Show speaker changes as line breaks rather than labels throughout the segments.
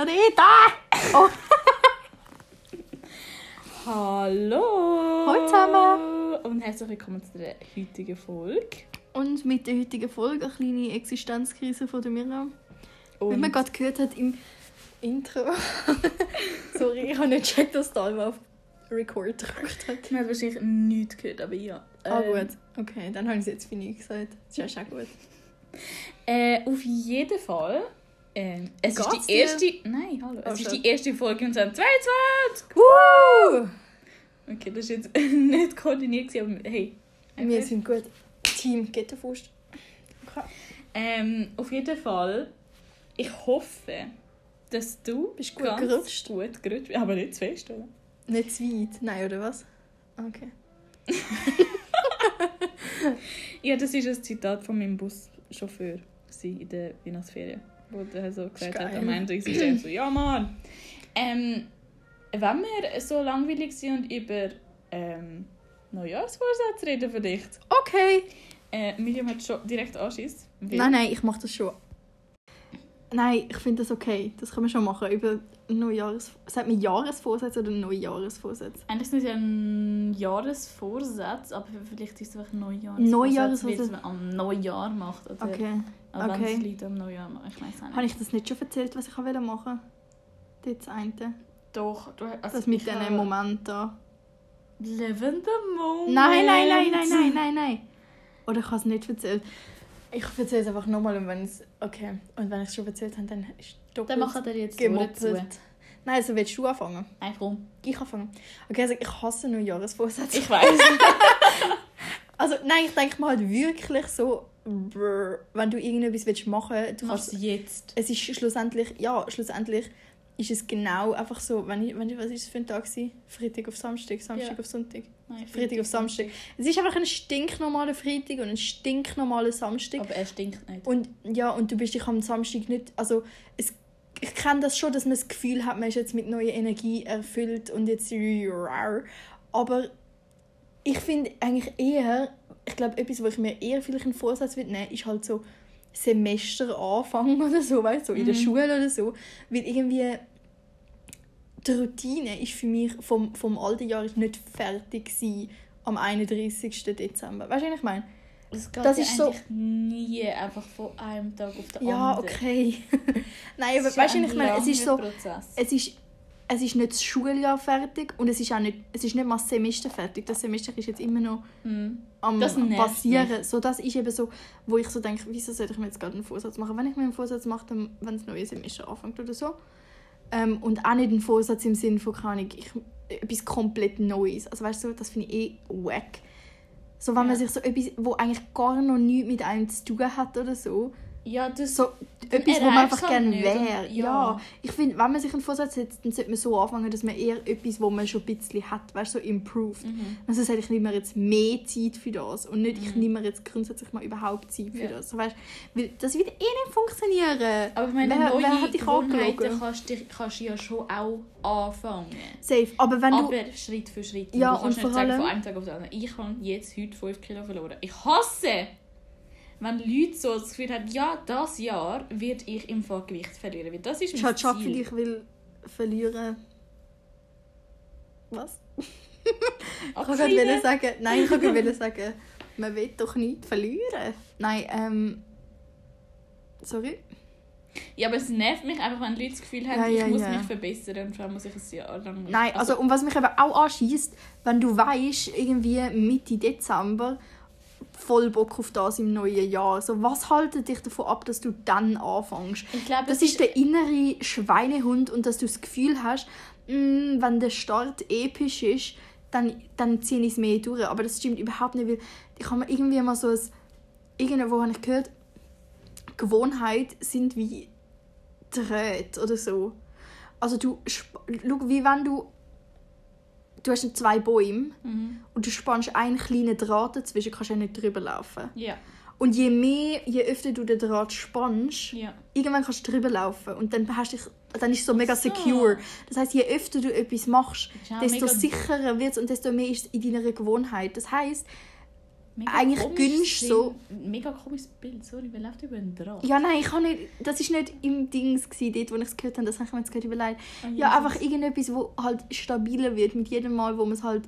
reden! Oh.
Hallo!
Hallo zusammen.
Und herzlich willkommen zu der heutigen Folge.
Und mit der heutigen Folge eine kleine Existenzkrise von der Mira. Wie
Und
man gerade gehört hat im Intro. Sorry, ich habe nicht gecheckt, dass da immer auf Record gedrückt hat.
man hat wahrscheinlich nichts gehört, aber ja.
Ah
Ähm,
gut, okay, dann habe ich es jetzt für nie gesagt. Das ist ja schon gut.
Äh, auf jeden Fall. Ähm, es ist
Geht's
die
dir?
erste. Nein, hallo. Es
Oh,
ist
schon.
die erste Folge in 2022.
Woo!
Okay, das ist jetzt nicht koordiniert, aber hey.
Wir sind gut. Team Gitterfaust. Okay.
Ähm, auf jeden Fall, ich hoffe, dass du
Bist gut
ganz
gerutscht?
gut gerutscht. Aber nicht zu fest, oder?
Nicht zu weit. Nein, oder was? Okay.
Ja, das ist ein Zitat von meinem Buschauffeur in der Weihnachtsferien, wo der so gesagt hat am Ende ist er so, ja Mann, ähm, wenn wir so langweilig sind und über ähm, Neujahrsvorsätze reden vielleicht,
Okay.
äh, Miriam hat schon direkt Anschiss.
Nein, nein, ich mache das schon. Nein, ich finde das okay. Das können wir schon machen. Über Neujahres... Sagt man Jahresvorsatz oder Neujahresvorsatz?
Eigentlich sind es ja ein Jahresvorsatz, aber vielleicht ist es einfach ein Neujahresvorsatz,
Neujahresvorsatz.
man am Neujahr macht. Oder
Okay.
Aber wenn
okay.
es Leute am Neujahr machen, ich weiß nicht.
Habe ich das nicht schon erzählt, was ich wollte machen? Das eine.
Doch, du, also
Das mit diesen
habe-
Moment da.
Living the moment.
Nein, nein, nein, nein, nein, nein, nein. Oder ich habe es nicht erzählt. Ich erzähle es einfach nochmal und wenn es... Okay. Und wenn ich es schon erzählt habe, dann ist es doppelt
Dann machen wir jetzt
gemoppelt. Nein, also willst du anfangen?
Einfach um.
Ich anfangen. Okay, also ich hasse Neujahresvorsätze.
Ich weiß.
Also nein, ich denke mal halt wirklich so, brr, wenn du irgendetwas willst machen du
Mach's
kannst,
jetzt.
es ist schlussendlich, ja, schlussendlich ist es genau einfach so, wenn ich, wenn ich, was ist es für ein Tag gewesen? Freitag auf Samstag, Samstag
Ja.
auf Sonntag.
Nein,
Freitag auf Samstag. Es ist einfach ein stinknormaler Freitag und ein stinknormaler Samstag.
Aber er stinkt nicht.
Und ja, und du bist dich am Samstag nicht, also es, ich kenne das schon, dass man das Gefühl hat, man ist jetzt mit neuer Energie erfüllt und jetzt aber ich finde eigentlich eher, ich glaube, etwas, wo ich mir eher vielleicht einen Vorsatz würde nehmen, ist halt so Semesteranfang oder so, weißt du, so in der
Mhm.
Schule oder so, weil irgendwie die Routine ist für mich vom, vom alten Jahr ist nicht fertig gewesen am 31. Dezember. Weißt du, was ich meine?
Es geht
Das
ja
ist so-
nie einfach von einem Tag auf den
Ja,
anderen.
okay. Nein, aber
ja
weißt du, ich meine, es ist so,
Prozess.
es ist, es ist nicht das Schuljahr fertig und es ist auch nicht, es ist nicht mal das Semester fertig. Das Semester ist jetzt immer noch
Mhm.
am
Das
passieren. So, das ist eben so, wo ich so denke, wieso sollte ich mir jetzt gerade einen Vorsatz machen? Wenn ich mir einen Vorsatz mache, dann wenn das neue Semester anfängt oder so. Ähm, und auch nicht einen Vorsatz im Sinne von, keine ich, etwas komplett Neues. Also weißt du, das finde ich eh wack. So, wenn man
Ja.
sich so etwas, wo eigentlich gar noch nichts mit einem zu tun hat oder so,
Ja, das...
so etwas, wo man einfach gerne
nicht.
wäre. Ja.
ja.
Ich finde, wenn man sich einen Vorsatz setzt, dann sollte man so anfangen, dass man eher etwas, wo man schon ein bisschen hat, weißt so improved.
Mhm.
Also sage ich nehme mir jetzt mehr Zeit für das und nicht, ich nehme mir jetzt grundsätzlich mal überhaupt Zeit für
Ja.
das. So, weißt, weil das wird eh nicht funktionieren.
Aber ich meine,
Wer-
neue
wer hat dich
Gewohnheiten kannst du kannst du ja schon auch anfangen.
Safe. Aber wenn du...
Aber Schritt für Schritt.
Ja,
du kannst
und
nicht
vor
sagen,
allem-
von einem Tag auf den anderen, ich habe jetzt heute 5 Kilo verloren. Ich hasse, wenn Leute so das Gefühl haben, ja, das Jahr werde ich im Fall Gewicht verlieren. Weil das ist mein
halt schade für
Ziel.
dich, weil verlieren... Was? Ich wollte sagen... Nein, ich wollte sagen, man will doch nichts verlieren. Nein, ähm... Sorry?
Ja, aber es nervt mich einfach, wenn Leute das Gefühl haben,
Ja, ja,
ich muss
ja.
mich verbessern und vor allem muss ich ein Jahr lang...
Nein, also, und was mich eben auch anschießt, wenn du weißt, irgendwie Mitte Dezember voll Bock auf das im neuen Jahr. So, was haltet dich davon ab, dass du dann anfängst?
ich glaube,
Das ist der innere Schweinehund und dass du das Gefühl hast, mm, wenn der Start episch ist, dann, dann ziehe ich es mehr durch. Aber das stimmt überhaupt nicht, weil ich habe irgendwie mal so ein... Irgendwo habe ich gehört, Gewohnheit sind wie Drähte oder so. Also du... Schau, wie wenn du... Du hast zwei Bäume
Mhm.
und du spannst einen kleinen Draht dazwischen, kannst du ja nicht drüber laufen.
Ja,
Und je mehr, je öfter du den Draht spannst,
ja.
irgendwann kannst du drüber laufen und dann hast dich, dann ist es so mega
so.
secure. Das heißt, je öfter du etwas machst, desto sicherer wird es und desto mehr ist es in deiner Gewohnheit. Das heißt,
Mega
eigentlich gönnst so-
Mega komisches Bild, sorry, wer läuft über den Draht?
Ja, nein, ich kann nicht, das war nicht im Dings, gewesen, dort, wo ich es gehört habe, das habe ich mir jetzt gerade überlegt.
Ah,
Ja,
Jesus.
einfach irgendetwas, wo halt stabiler wird mit jedem Mal, wo man es halt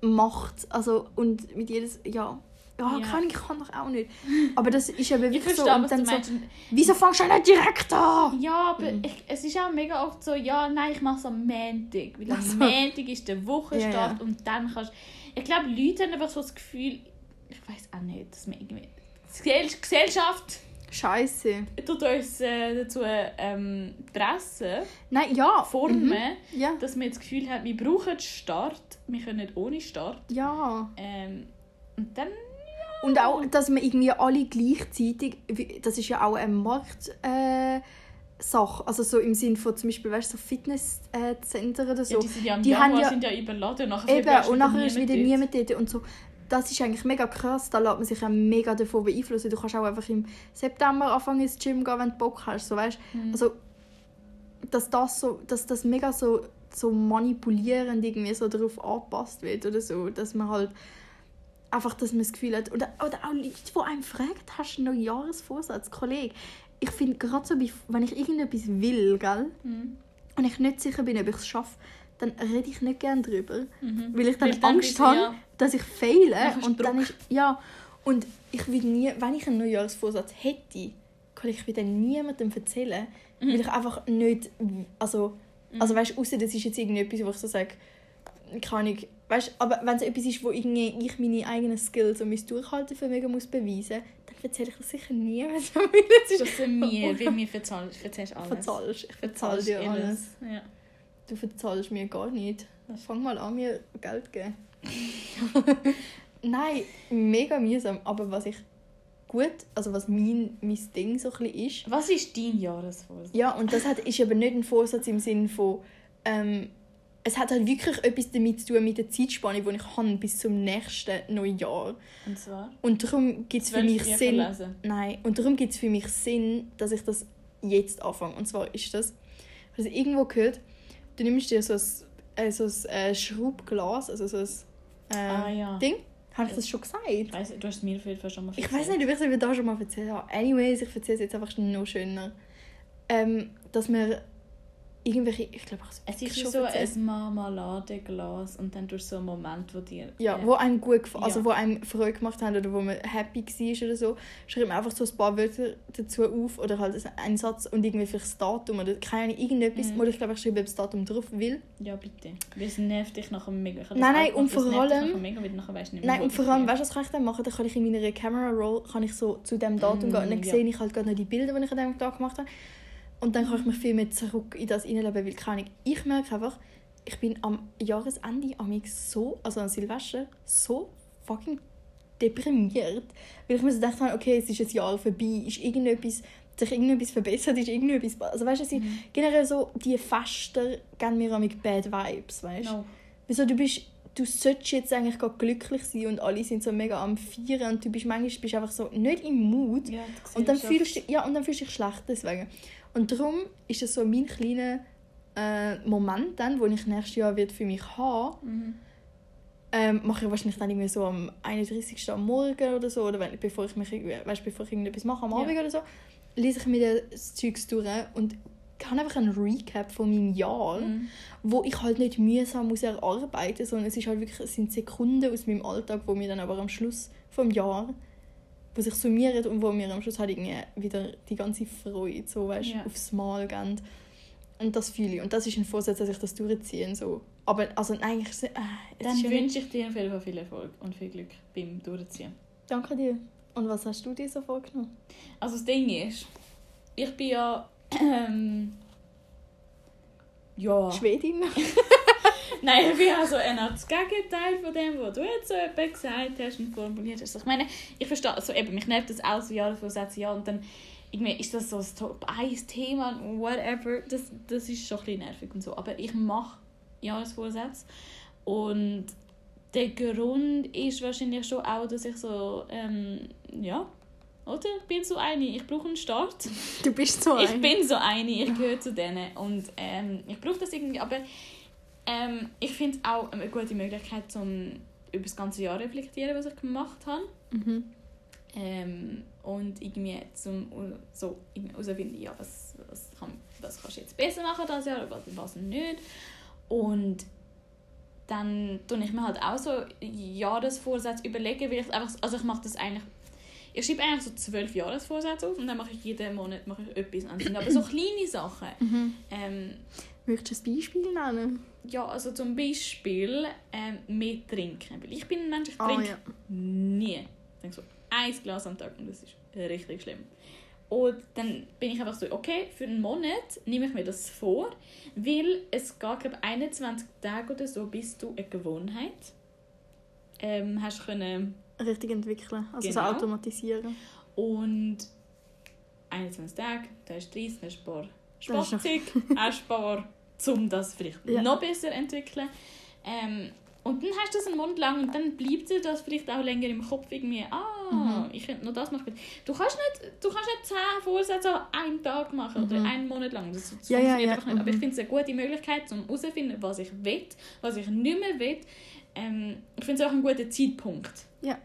macht. Also, und mit jedes, ja. Ja,
Ja.
Kann, ich kann doch auch nicht. Aber das ist
Ich
wirklich so.
verstehe,
Und
was
dann so, wieso fängst du nicht direkt an?
Ja, aber
Mhm.
ich, es ist auch mega oft so, ja, nein, ich mache es am Montag. Weil am
Ach so.
Montag ist der Wochenstart
Ja, ja.
und dann kannst Ich glaube, Leute haben einfach so das Gefühl, ich weiß auch nicht, dass wir irgendwie. Die Gesell- Gesellschaft
Scheiße.
tut uns äh, dazu ähm, pressen,
Nein, ja.
formen,
Mhm. Ja.
dass wir das Gefühl haben, wir brauchen Start, wir können nicht ohne Start.
Ja.
Ähm, und dann.
Und auch, dass man irgendwie alle gleichzeitig, das ist ja auch eine Markt, äh. Also so im Sinn von zum Beispiel, weißt du, so Fitnesszentren oder so.
ja, die sind ja
die
Januar
haben ja-
sind ja überladen und nachher
Eben, und nachher ist wieder niemand dort. Und so, das ist eigentlich mega krass. Da lässt man sich auch mega davon beeinflussen. Du kannst auch einfach im September anfangen ins Gym gehen, wenn du Bock hast. So, weißt?
Mhm.
Also, dass das, so, dass das mega so, so manipulierend irgendwie so darauf angepasst wird oder so. Dass man halt einfach, dass man das Gefühl hat. Oder, oder auch Leute, die einem fragen, hast du einen Neujahresvorsatz, Kollege? Ich finde, gerade so, wenn ich irgendetwas will, gell?
Mhm.
und ich nicht sicher bin, ob ich es schaffe, dann rede ich nicht gerne drüber.
Mhm.
Weil ich dann
Weil dann
Angst
du,
habe,
ja.
dass ich fehle.
Dann du
Und dann ist, ja, und ich will nie, wenn ich einen Neujahrsvorsatz hätte, kann ich wieder niemandem erzählen,
Mhm.
weil ich einfach nicht, also, also weißt, außer das ist jetzt irgendetwas, wo ich so sage, keine Ahnung, weißt, aber wenn es etwas ist, wo irgendwie ich meine eigenen Skills und mein Durchhaltevermögen muss beweisen, dann erzähle ich das sicher niemandem, das
Das sind wir, weil wir verzahlen, verzeihst alles.
verzahlst. Ich
Verzahlst
dir alles.
Ja.
Du verzahlst mir gar nicht. Fang mal an, mir Geld zu geben. Nein, mega mühsam. Aber was ich gut, also was mein, mein Ding so ein ist,
Was ist dein Jahresvorsatz?
ja, und das hat, ist aber nicht ein Vorsatz im Sinne von, ähm, es hat halt wirklich etwas damit zu tun mit der Zeitspanne, die ich habe bis zum nächsten Neujahr.
Und zwar?
Und darum gibt es für mich Sinn,
lesen.
Nein, und darum gibt es für mich Sinn, dass ich das jetzt anfange. Und zwar ist das, also irgendwo gehört, du nimmst dir so ein, äh, so ein äh, Schraubglas, also so ein äh,
Ah ja.
Ding. Habe ich das schon gesagt?
Ich weiss, du hast es mir auf jeden Fall schon mal
Ich weiß nicht, ob ich es mir da schon mal erzählt habe. Anyways, ich erzähle es jetzt einfach noch schöner. Ähm, dass wir irgendwelche, ich glaube,
Es ist so ein Marmeladeglas und dann durch so einen Moment, wo dir...
Ja, wo einem gut gefallen, also
Ja.
wo einem Freude gemacht haben oder wo man happy war oder so, schreibt man einfach so ein paar Wörter dazu auf oder halt einen Satz und irgendwie vielleicht das Datum oder keine Ahnung, irgendetwas.
Mhm.
Oder ich glaube, ich schreibe das Datum drauf will.
Ja, bitte. Weil es nervt dich nachher mega.
Nein, nein, und vor allem-
Mega, weil nachher nicht mehr,
Nein, und vor allem, weißt du, was kann ich dann machen? Dann kann ich in meiner Camera Roll kann ich so zu dem Datum
Mm,
gehen und dann
ja.
sehe ich halt gerade noch die Bilder, die ich an diesem Tag gemacht habe. Und dann kann ich mich viel mehr zurück in das hineinleben, weil keine ich merke einfach, ich bin am Jahresende amix so, also an Silvester, so fucking deprimiert, weil ich mir so gedacht habe, okay, es ist ein Jahr vorbei, ist irgendetwas, sich irgendetwas verbessert, ist irgendetwas, also weißt du,
Mhm.
generell so, die Fester geben mir amix bad Vibes, weißt du?
No.
Wieso du bist, du solltest jetzt eigentlich gerade glücklich sein und alle sind so mega am Feiern und du bist manchmal bist einfach so nicht im Mut
Ja,
und dann fühlst du, ja, und dann fühlst du dich schlecht deswegen. Und darum ist es so mein kleiner äh, Moment dann, wo ich nächstes Jahr wird für mich haben,
Mhm.
ähm, mache ich wahrscheinlich dann irgendwie so am 31. am Morgen oder so, oder wenn, bevor ich mich weißt, bevor ich irgendetwas mache am
Ja.
Abend oder so, lese ich mir das Zeugs durch und habe einfach einen Recap von meinem Jahr
Mhm.
wo ich halt nicht mühsam muss erarbeiten, sondern es ist halt wirklich, es sind Sekunden aus meinem Alltag, wo mir dann aber am Schluss vom Jahr, wo sich summieren und wo mir am Schluss halt irgendwie wieder die ganze Freude so, weißt,
Ja.
aufs Mal geben. Und das fühle ich. Und das ist ein Vorsatz, dass ich das durchziehe. und So. Aber also eigentlich, äh,
Dann
ja
wünsche ich dir auf jeden Fall viel Erfolg und viel Glück beim Durchziehen.
Danke dir. Und was hast du dir so vorgenommen?
Also das Ding ist, ich bin ja... Ähm, ja...
Schwedin?
Nein, ich bin also eher das Gegenteil von dem, was du jetzt so etwa gesagt hast und formuliert hast. Ich meine, ich verstehe, also eben, mich nervt das auch so Jahresvorsätze, ja, und dann irgendwie ist das so ein Top 1 Thema, whatever, das, das ist schon ein bisschen nervig und so. Aber ich mache Jahresvorsätze und der Grund ist wahrscheinlich schon auch, dass ich so, ähm, ja, oder? Ich bin so eine, ich brauche einen Start.
Du bist so
Ich
ein.
bin so eine, ich gehöre zu denen und ähm, ich brauche das irgendwie, aber ähm, ich finde es auch eine gute Möglichkeit, um über das ganze Jahr reflektieren, was ich gemacht habe.
Mhm.
Ähm, und irgendwie zum so herausfinden, ja, was, was, kann, was kannst du jetzt besser machen das Jahr, was, was nicht. Und dann tue ich mir halt auch so Jahresvorsätze überlegen, weil ich einfach, also ich mache das eigentlich, ich schreibe eigentlich so zwölf Jahresvorsätze auf und dann mache ich jeden Monat mache ich etwas anderes. Aber so kleine Sachen.
Mhm.
Ähm,
Möchtest du ein Beispiel nennen?
ja, also zum Beispiel ähm, mehr trinken. Weil ich bin ein Mensch, ich
Ah,
trinke
ja.
nie. Ich trinke so ein Glas am Tag und das ist richtig schlimm. Und dann bin ich einfach so, okay, für einen Monat nehme ich mir das vor, weil es geht, glaube 21 Tage oder so, bis du eine Gewohnheit ähm, hast können
Richtig entwickeln, also so
Genau.
automatisieren.
und 21 Tage, da du 30, dann ein
ist noch-
Sportzeug, ein paar, um das vielleicht
Ja.
noch besser zu entwickeln. Ähm, und dann hast du das einen Monat lang und dann bleibt dir das vielleicht auch länger im Kopf irgendwie, ah,
Mhm.
ich könnte noch das machen. Du kannst nicht, du kannst nicht 10 Vorsätze an einem Tag machen oder
Mhm.
einen Monat lang. Das, das
Ja, ja,
funktioniert
ja,
einfach nicht. Aber ich
mhm.
finde es eine gute Möglichkeit, um herauszufinden, was ich will, was ich nicht mehr will. Ähm, ich finde es auch ein guter Zeitpunkt.
Ja.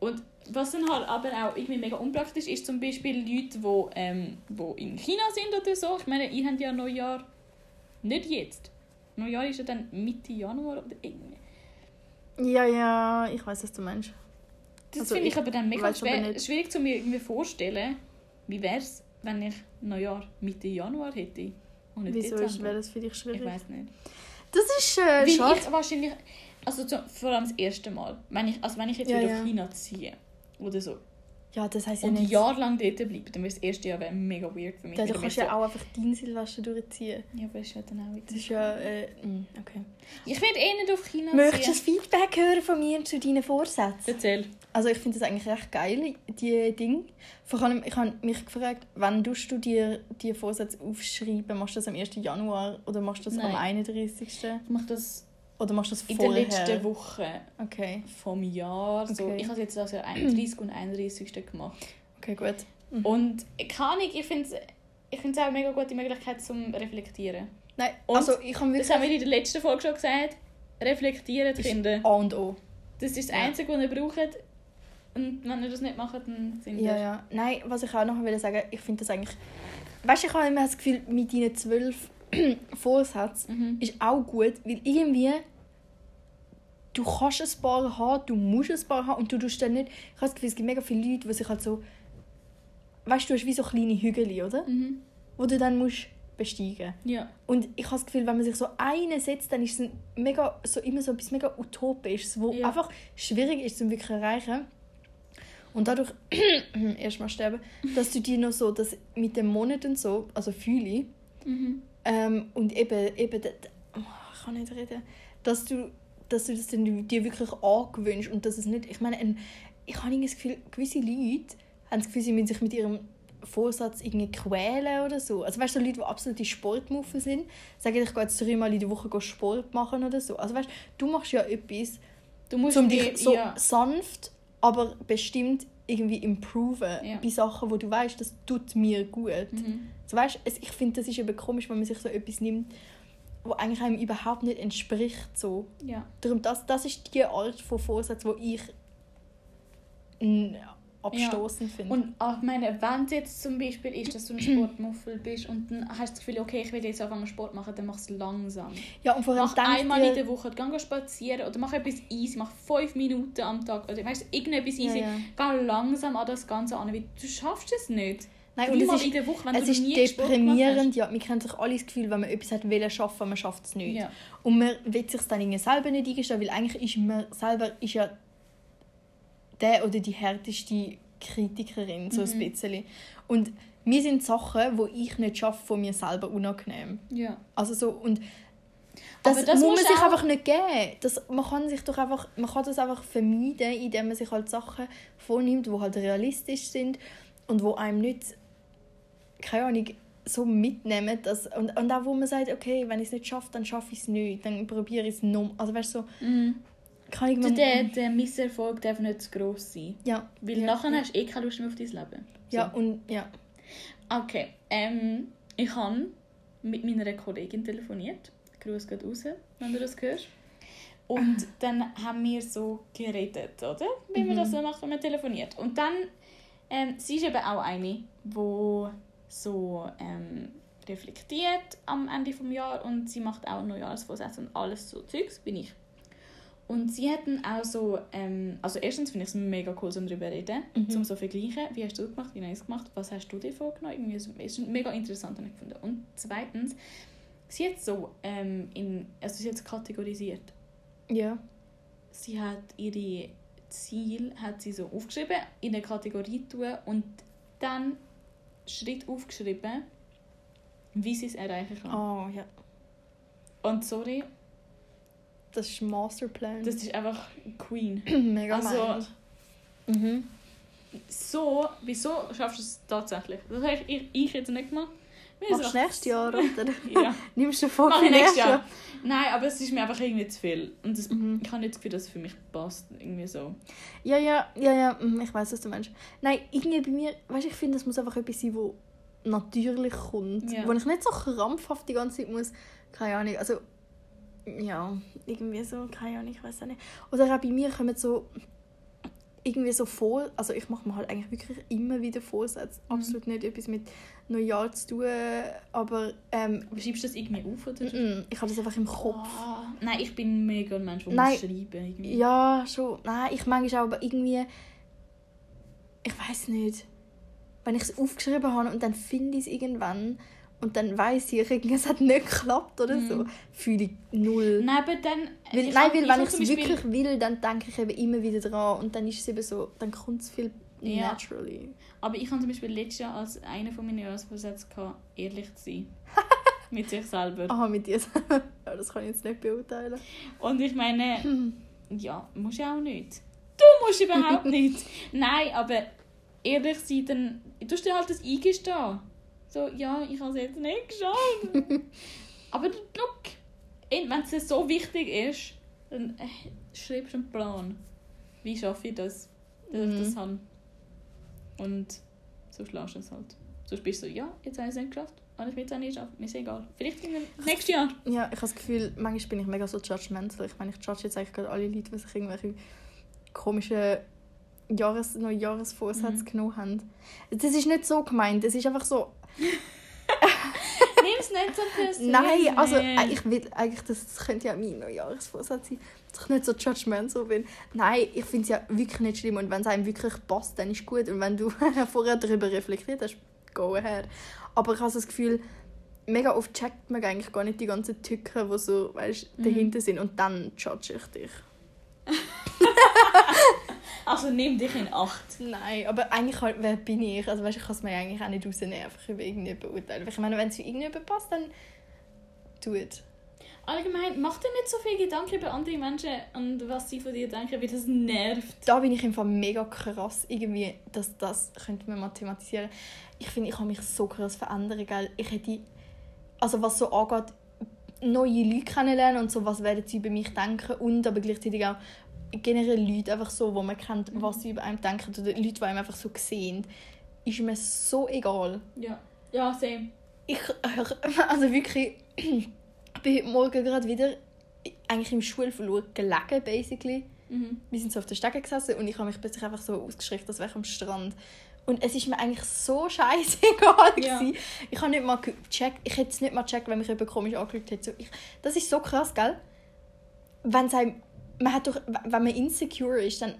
Und was dann halt aber auch irgendwie mega unpraktisch ist, zum Beispiel Leute, die ähm, wo in China sind oder so. Ich meine, ihr habt ja Neujahr nicht jetzt. Neujahr ist ja dann Mitte Januar oder irgendwie.
Ja, ja, ich weiß, was du meinst.
Das
Also
finde ich,
ich
aber dann mega schwer, schwierig zu mir irgendwie vorstellen. Wie wäre es, wenn ich Neujahr Mitte Januar hätte? Und nicht
Wieso wäre das für dich schwierig?
Ich weiß nicht.
Das ist äh,
Weil
schade.
ich wahrscheinlich, also zu, vor allem das erste Mal, wenn ich, also wenn ich jetzt
Ja,
wieder
ja.
auf China ziehe oder so
Ja, das heisst ja
und
nicht.
jahrelang dort bleibe, dann wäre das erste Jahr mega weird für mich. Weil
du kannst ja auch einfach dein Silvester durchziehen.
ja, aber ist ja dann auch
Das ist ja. Äh, mm, okay.
Ich will eh nicht auf China
Möchtest du Feedback hören von mir zu deinen Vorsätzen?
Erzähl.
Also ich finde das eigentlich recht geil, die Dinge. Vor allem, ich habe mich gefragt, wann tust du dir die Vorsätze aufschreiben? Machst du das am 1. Januar oder machst du das am
Nein.
31.?
Ich mache das
Oder machst du das
in
vorher?
der letzten Woche
Okay,
vom Jahr. So,
Okay.
ich habe jetzt das Jahr 31 und 31. gemacht.
okay, gut. Mhm.
Und keine Ahnung, ich finde es ich find's auch eine mega gute Möglichkeit zum Reflektieren.
Nein,
Und
also ich habe
Das
wirklich
haben wir in der letzten Folge schon gesagt. Reflektieren,
Ist
Kinder.
A und O.
Das ist das
Ja.
Einzige, was ihr braucht. Und wenn ihr das nicht macht, dann sind
Ja,
ihr...
ja. Nein, was ich auch noch will sagen, ich finde das eigentlich... Weißt du, ich habe immer das Gefühl, mit deinen zwölf Vorsätzen
Mhm.
ist auch gut, weil irgendwie du kannst ein paar haben, du musst ein paar haben und du tust dann nicht... Ich habe das Gefühl, es gibt mega viele Leute, die sich halt so... Weißt du, du hast wie so kleine Hügel, oder?
Mhm.
Wo du dann musst besteigen
Ja.
Und ich habe das Gefühl, wenn man sich so einen setzt, dann ist es mega, so immer so etwas mega Utopisches, wo
Ja.
einfach schwierig ist zum wirklich erreichen. Und dadurch, erstmal sterben, dass du dir noch so das mit dem Monat und so, also fühle
Mhm.
Ähm, und eben, eben oh, ich kann nicht reden, dass du, dass du das dann dir wirklich angewöhnst und dass es nicht, ich meine, ein, ich habe das Gefühl, gewisse Leute haben das Gefühl, sie müssen sich mit ihrem Vorsatz irgendwie quälen oder so. Also weißt du, Leute, die absolute Sportmuffen sind, sagen, ich gehe jetzt dreimal in der Woche Sport machen oder so. Also weißt du, du machst ja etwas,
Du musst
um dich so
ja.
sanft, aber bestimmt irgendwie improven
Ja.
bei Sachen, wo du weißt, das tut mir gut.
Mhm.
So, weißt, es, ich finde, das ist eben komisch, wenn man sich so etwas nimmt, wo eigentlich einem überhaupt nicht entspricht. So.
Ja.
Darum, das, das ist die Art von Vorsatz, wo ich abstoßend finde.
Und auch ich meine, wenn es jetzt zum Beispiel ist, dass du ein Sportmuffel bist und dann hast du das Gefühl, okay, ich will jetzt anfangen Sport machen, dann mach es langsam.
ja, und vor allem
Mach einmal in der Woche, geh spazieren oder mach etwas easy, mach fünf Minuten am Tag oder weißt irgendetwas
Ja,
easy.
ja.
Geh langsam an das Ganze an, weil du schaffst es nicht.
Nein, und es ist,
in der Woche, wenn
es ist deprimierend. Ja, man kennt sich alle das Gefühl, wenn man etwas hat wollen schaffen, man schafft es nicht.
Ja.
Und man will sich dann irgendwie selber nicht eingestehen, weil eigentlich ist man selber ist ja der oder die härteste Kritikerin, so
Mhm.
ein bisschen. Und mir sind Sachen, die ich nicht schaffe, von mir selber unangenehm.
ja.
Also so, und das,
das
muss man sich einfach nicht geben. Das, man kann sich doch einfach, man kann das einfach vermeiden, indem man sich halt Sachen vornimmt, die halt realistisch sind und wo einem nicht, keine Ahnung, so mitnehmen. Dass, und, und auch wo man sagt, okay, wenn ich es nicht schaffe, dann schaffe ich es nicht. Dann probiere ich es noch. Also weißt du, so,
Mhm.
Kann ich
Der, der, Misserfolg darf nicht zu gross sein.
ja,
Weil
ja,
nachher
ja.
hast du eh keine Lust mehr auf dein Leben. So.
Ja, und ja.
Okay, ähm, ich habe mit meiner Kollegin telefoniert. Gruß geht raus, wenn du das hörst. Und dann haben wir so geredet, oder? Wie man das so macht, wenn man telefoniert. Und dann, ähm, sie ist eben auch eine, die so ähm, reflektiert am Ende des Jahres und sie macht auch Neujahrsvorsätze und alles so Zeugs, bin ich. Und sie hatten auch so, ähm, also erstens finde ich es mega cool, um darüber zu reden,
Mhm.
um so zu vergleichen, wie hast du es gemacht, wie habe ich es gemacht, was hast du dir vorgenommen, irgendwie so, es ist mega interessant habe ich gefunden. Und zweitens, sie hat so, ähm, in, also sie hat es kategorisiert.
Ja.
Sie hat ihre Ziele hat sie so aufgeschrieben, in eine Kategorie tun und dann Schritt aufgeschrieben, wie sie es erreichen kann.
Oh, ja.
Und sorry,
Das ist ein Masterplan.
das ist einfach Queen.
mega
Also-.
Mhm.
So, wieso schaffst du es tatsächlich? Das habe ich, ich jetzt nicht gemacht. Mir
Machst du nächstes Jahr, oder?
Ja,
Nimmst du vor für
nächstes Jahr. Nein, aber es ist mir einfach irgendwie zu viel. Und das,
Mhm.
ich habe nicht das Gefühl, dass es für mich passt. Irgendwie so.
Ja, ja, ja, ja, mhm, ich weiß, was du meinst. Nein, irgendwie bei mir, weißt du, ich finde, es muss einfach etwas sein, wo natürlich kommt.
Ja.
Wo ich nicht so krampfhaft die ganze Zeit muss, keine Ahnung, also, ja, irgendwie so, keine Ahnung, ich weiß auch nicht. Oder auch bei mir kommen so, irgendwie so vor, also ich mache mir halt eigentlich wirklich immer wieder Vorsätze.
Mhm.
Absolut nicht etwas mit Neujahr zu tun, aber ähm,
Aber schreibst du das irgendwie auf? Oder?
mm, ich habe das einfach im Kopf.
Ah, nein, ich bin mega ein Mensch, der muss schreiben irgendwie.
Ja, schon. Nein, ich manchmal auch, aber irgendwie. Ich weiß nicht. Wenn ich es aufgeschrieben habe und dann finde ich es irgendwann und dann weiß ich, es hat nicht geklappt oder so, fühle ich null.
Nein, aber dann...
Weil,
ich
nein, weil wenn ich es wirklich will, dann denke ich eben immer wieder dran und dann ist es eben so, dann kommt es viel
Ja.
naturally.
Aber ich habe zum Beispiel letztes Jahr als einer von meinen Jahresvorsätzen gehabt, ehrlich zu sein. Mit sich selber.
Aha, mit dir. ja, das kann ich jetzt nicht beurteilen.
Und ich meine, ja, musst du auch nicht. Du musst überhaupt nicht. Nein, aber ehrlich sein, dann tust du dir halt das eingestehen. So, ja, ich habe es jetzt nicht geschafft. aber look, wenn es so wichtig ist, dann äh, schreibst du einen Plan. Wie schaffe ich das, dass ich
Mhm.
das habe? Und so schlägst du es halt. Sonst bist du so, ja, jetzt habe ich es nicht geschafft. Und ich will es nicht schaffen. Mir ist egal. Vielleicht in nächstes Jahr.
Ja, ich habe das Gefühl, manchmal bin ich mega so judgmental. Ich meine, ich judge jetzt eigentlich gerade alle Leute, die sich irgendwelche komischen Jahres Neujahresvorsätze
Mhm.
genommen haben. Das ist nicht so gemeint. Es ist einfach so,
Nimm es nicht so persönlich.
nein, also äh, ich will eigentlich, das, das könnte ja mein Neujahresvorsatz sein, dass ich nicht so judgmental bin. Nein, ich finde es ja wirklich nicht schlimm und wenn es einem wirklich passt, dann ist gut. Und wenn du vorher darüber reflektiert hast, go ahead. Aber ich habe das Gefühl, mega oft checkt man eigentlich gar nicht die ganzen Tücken, die so, weißt,
Mhm.
dahinter sind und dann judge ich dich.
Also nimm dich in Acht.
Nein, aber eigentlich halt, wer bin ich? Also weißt, ich kann es mir eigentlich auch nicht rausnehmen, einfach über irgendjemanden beurteilen. Ich meine, wenn es für irgendjemanden passt, dann tu es.
Allgemein, mach dir nicht so viel Gedanken über andere Menschen und was sie von dir denken, weil das nervt.
Da bin ich im Fall mega krass irgendwie, dass das könnte man mal thematisieren. Ich finde, ich habe mich so krass verändert, gell? Ich hätte, also was so angeht, neue Leute kennenlernen und so, was werden sie über mich denken und aber gleichzeitig auch generell Leute einfach so, wo man kennt, was sie über einen denken oder Leute, die einem einfach so sehen, ist mir so egal.
Ja. Ja, same.
Ich, also wirklich, ich bin heute Morgen gerade wieder eigentlich im Schulverlust gelegen, basically.
Mhm.
Wir sind so auf der Stege gesessen und ich habe mich plötzlich einfach so ausgeschreckt, als wäre ich am Strand. Und es ist mir eigentlich so scheißegal.
Ja.
gewesen. Ich habe nicht mal gecheckt, ich hätte es nicht mal gecheckt, wenn mich jemand komisch angeschaut hätte. So, ich, das ist so krass, gell? Wenn einem, man hat doch, wenn man insecure ist, dann,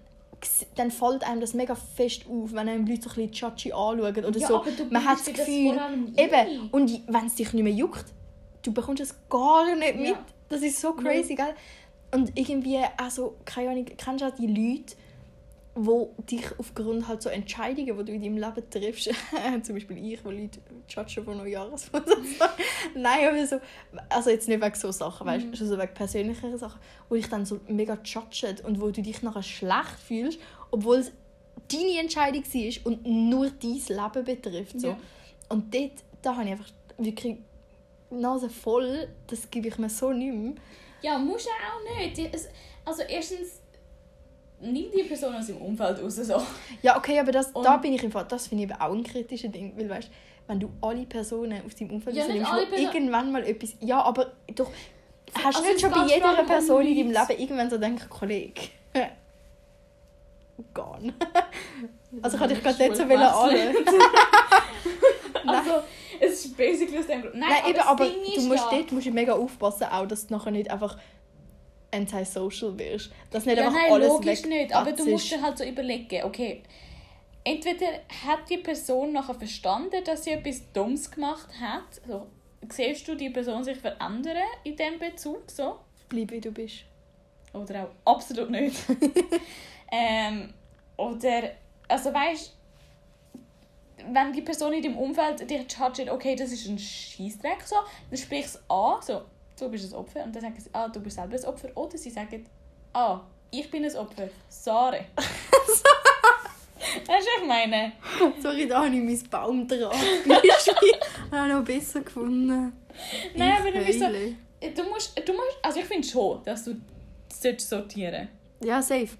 dann fällt einem das mega fest auf, wenn einem Leute so ein bisschen judgy anschauen oder
Ja,
so.
aber du
man hat das
das
Gefühl,
allem
eben, und wenn es dich nicht mehr juckt, du bekommst es gar nicht mit.
Ja.
Das ist so crazy, gell? Und irgendwie, also, keine Ahnung, kennst du auch die Leute, wo dich aufgrund halt so Entscheidungen, die du in deinem Leben triffst, zum Beispiel ich, wo Leute judgen von Neujahrsvorsatz Nein, aber so, also jetzt nicht wegen so Sachen, weißt du,
Mhm.
so wegen persönlicheren Sachen, wo dich dann so mega judgen und wo du dich nachher schlecht fühlst, obwohl es deine Entscheidung war und nur dein Leben betrifft. So.
Ja.
Und dort, da habe ich einfach wirklich die Nase voll, das gebe ich mir so nicht mehr.
Ja, musst du auch nicht. Also erstens, nimm die Person aus dem Umfeld raus. So.
Ja, okay, aber das,
Und-
da bin ich im Fall, das finde ich eben auch ein kritisches Ding, weil weißt, wenn du alle Personen aus deinem Umfeld
Ja, alle Personen-
irgendwann mal etwas, ja, aber doch, Hast du
Also
nicht schon bei jeder Person in deinem. Leben irgendwann so gedacht, Kollege, gone. Also ich hatte dich gerade nicht so wollen an.
Also, es ist basically aus dem Grund. Nein,
Nein, eben,
das
aber du musst
ja-
dort musst du mega aufpassen, auch, dass du nachher nicht einfach antisocial wirst. Dass nicht
Ja,
einfach
nein,
alles
logisch nicht. Aber du musst dir halt so überlegen, okay, entweder hat die Person nachher verstanden, dass sie etwas Dummes gemacht hat. So, siehst du die Person sich verändern in diesem Bezug? So?
Bleib wie du bist.
Oder auch absolut nicht. ähm, oder, also weißt wenn die Person in deinem Umfeld dich judgt, okay, das ist ein Scheißdreck, so, dann sprich es an, so, du bist ein Opfer, und dann sagen sie, ah, du bist selber ein Opfer, oder sie sagen, ah, ich bin ein Opfer, sorry. weißt du, was ich meine?
Sorry, da habe ich mein Baumdraht. habe ich noch besser gefunden.
Nein,
Ich
aber du bist so, du musst, du musst, also ich finde schon, dass du solltest sortieren
Ja, safe.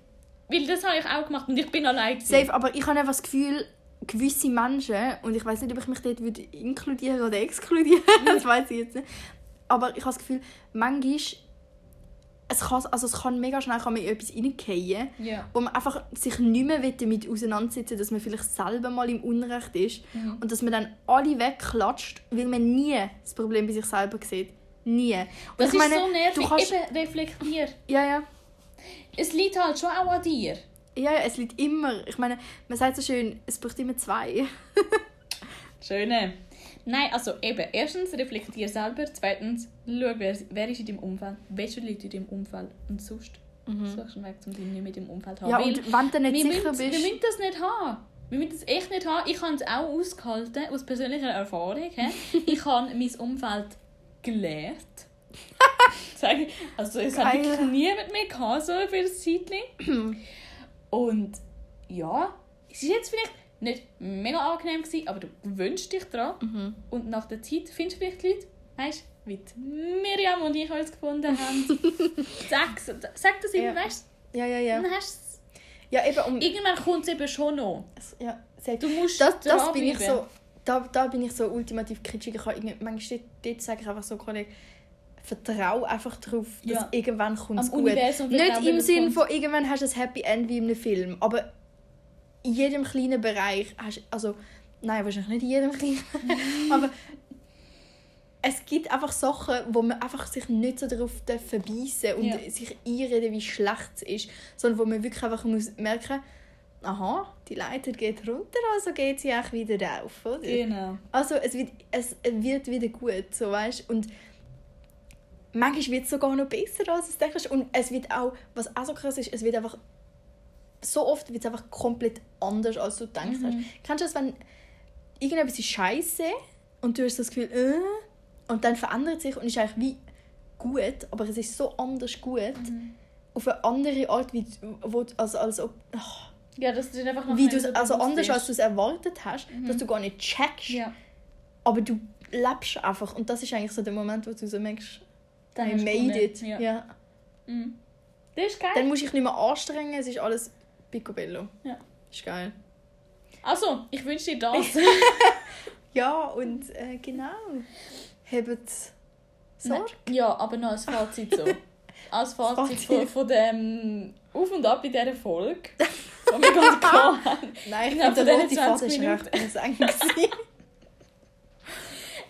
Weil das habe ich auch gemacht und ich bin allein. gewesen.
Safe, aber ich habe einfach das Gefühl, gewisse Menschen, und ich weiß nicht, ob ich mich dort würde inkludieren oder exkludieren, das weiß ich jetzt nicht. Aber ich habe das Gefühl, manchmal, es kann, also es kann mega schnell kann man in etwas reingehen,
Ja.
wo man einfach sich nicht mehr damit auseinandersetzen dass man vielleicht selber mal im Unrecht ist
Mhm.
und dass man dann alle wegklatscht, weil man nie das Problem bei sich selber sieht. Nie. Und
Das
ich
ist so nervig.
du kannst,
Eben, reflektier.
ja, ja.
Es liegt halt schon auch an dir.
Ja, ja, es liegt immer. Ich meine, man sagt so schön, es braucht immer zwei.
Schöne. Nein, also eben, erstens reflektier selber, zweitens schau, wer, wer ist in deinem Umfeld, welche Leute in deinem Umfeld und sonst suchst du einen Weg, um dich nicht mit dem Umfeld zu haben.
Ja,
Weil
und wenn du nicht
wir,
sicher
müssen, wir
bist.
müssen das nicht haben. Wir müssen das echt nicht haben. Ich habe es auch ausgehalten, aus persönlicher Erfahrung. he. ich habe mein Umfeld ich. Also es hat wirklich niemand mehr gehabt, so für ein Zeitchen. Und ja, es ist jetzt vielleicht nicht mega angenehm gewesen, aber du gewöhnst dich dran.
Mhm.
Und nach der Zeit findest du vielleicht Leute, weißt du, wie Miriam und ich uns gefunden haben. sag, sag das immer,
Ja.
weißt
Ja, ja,
du,
ja.
dann hast du
Ja, eben, um,
Irgendwann kommt es eben schon noch.
ja, safe.
Du musst
das, das bin ich so, da, da bin ich so ultimativ kritisch. Ich irgendwie- manchmal dort, sage ich einfach so, Kollege, vertrau einfach darauf, dass
Ja.
irgendwann kommt es gut. Nicht im Sinn von irgendwann hast du ein Happy End wie in einem Film, aber in jedem kleinen Bereich hast also nein wahrscheinlich nicht in jedem kleinen, aber es gibt einfach Sachen, wo man einfach sich nicht so darauf verbeissen und
Ja.
sich einreden, wie schlecht es ist, sondern wo man wirklich einfach muss merken, aha, die Leiter geht runter, also geht sie auch wieder rauf, oder?
Genau.
Also es wird, es wird wieder gut, so weißt und manchmal wird es sogar noch besser, als du denkst. Und es wird auch, was auch so krass ist, es wird einfach, so oft wird es einfach komplett anders, als du denkst.
Mhm.
Kennst du das, wenn irgendetwas ist scheiße und du hast das Gefühl, äh, und dann verändert sich und ist eigentlich wie gut, aber es ist so anders gut,
Mhm.
auf eine andere Art, wie, wo, also, als ob, ach,
Ja, das ist einfach noch
wie du
so
also anders,
ist.
als du es erwartet hast, dass du gar nicht checkst
Ja.
aber du lebst einfach und das ist eigentlich so der Moment, wo du so merkst,
Dann
I
du
made it.
Ja.
Ja.
Mhm. Das ist geil.
Dann musst du dich nicht mehr anstrengen, es ist alles picobello.
Ja.
Ist geil.
Also, ich wünsche dir das.
Ja, und äh, genau. Habt Sorge.
ja, aber noch als Fazit so. Als Fazit,
Fazit.
Von, von dem Auf und Ab in dieser Folge, die wir gerade gehabt haben.
Nein, ich finde, der rote Faden
20
war recht gewesen.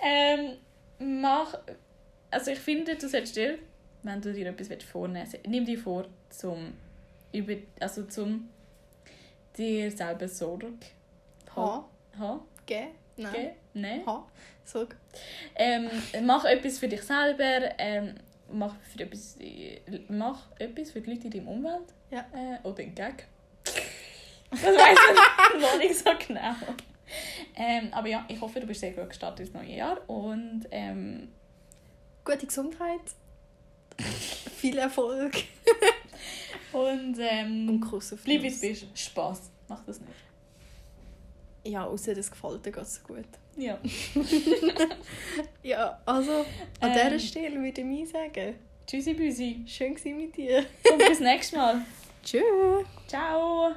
Ähm, mach... Also ich finde, du solltest dir, wenn du dir etwas vornehmen willst, nimm dir vor, zum... Über, also zum... dir selber Sorge
Ha,
haben.
G, nein.
Okay? Nein.
Ha, Sorge.
Ähm, mach etwas für dich selber. Ähm, mach, für etwas, mach etwas für die Leute in deinem Umfeld.
Ja.
Äh, oder Gag. Das weiß ich noch nicht so genau. Ähm, aber ja, ich hoffe, du bist sehr gut gestartet ins neue Jahr. Und ähm,
Gute Gesundheit. Viel Erfolg.
Und ähm,
Und Kuss auf
bleib wie du bist. Spaß. Mach das nicht.
Ja, außer das gefällt dir ganz so gut.
Ja.
Ja, also an
Ähm.
dieser Stelle würde ich mir sagen,
Tschüssi, Büsi.
schön war mit dir.
Und bis nächstes Mal.
Tschüss.
Ciao.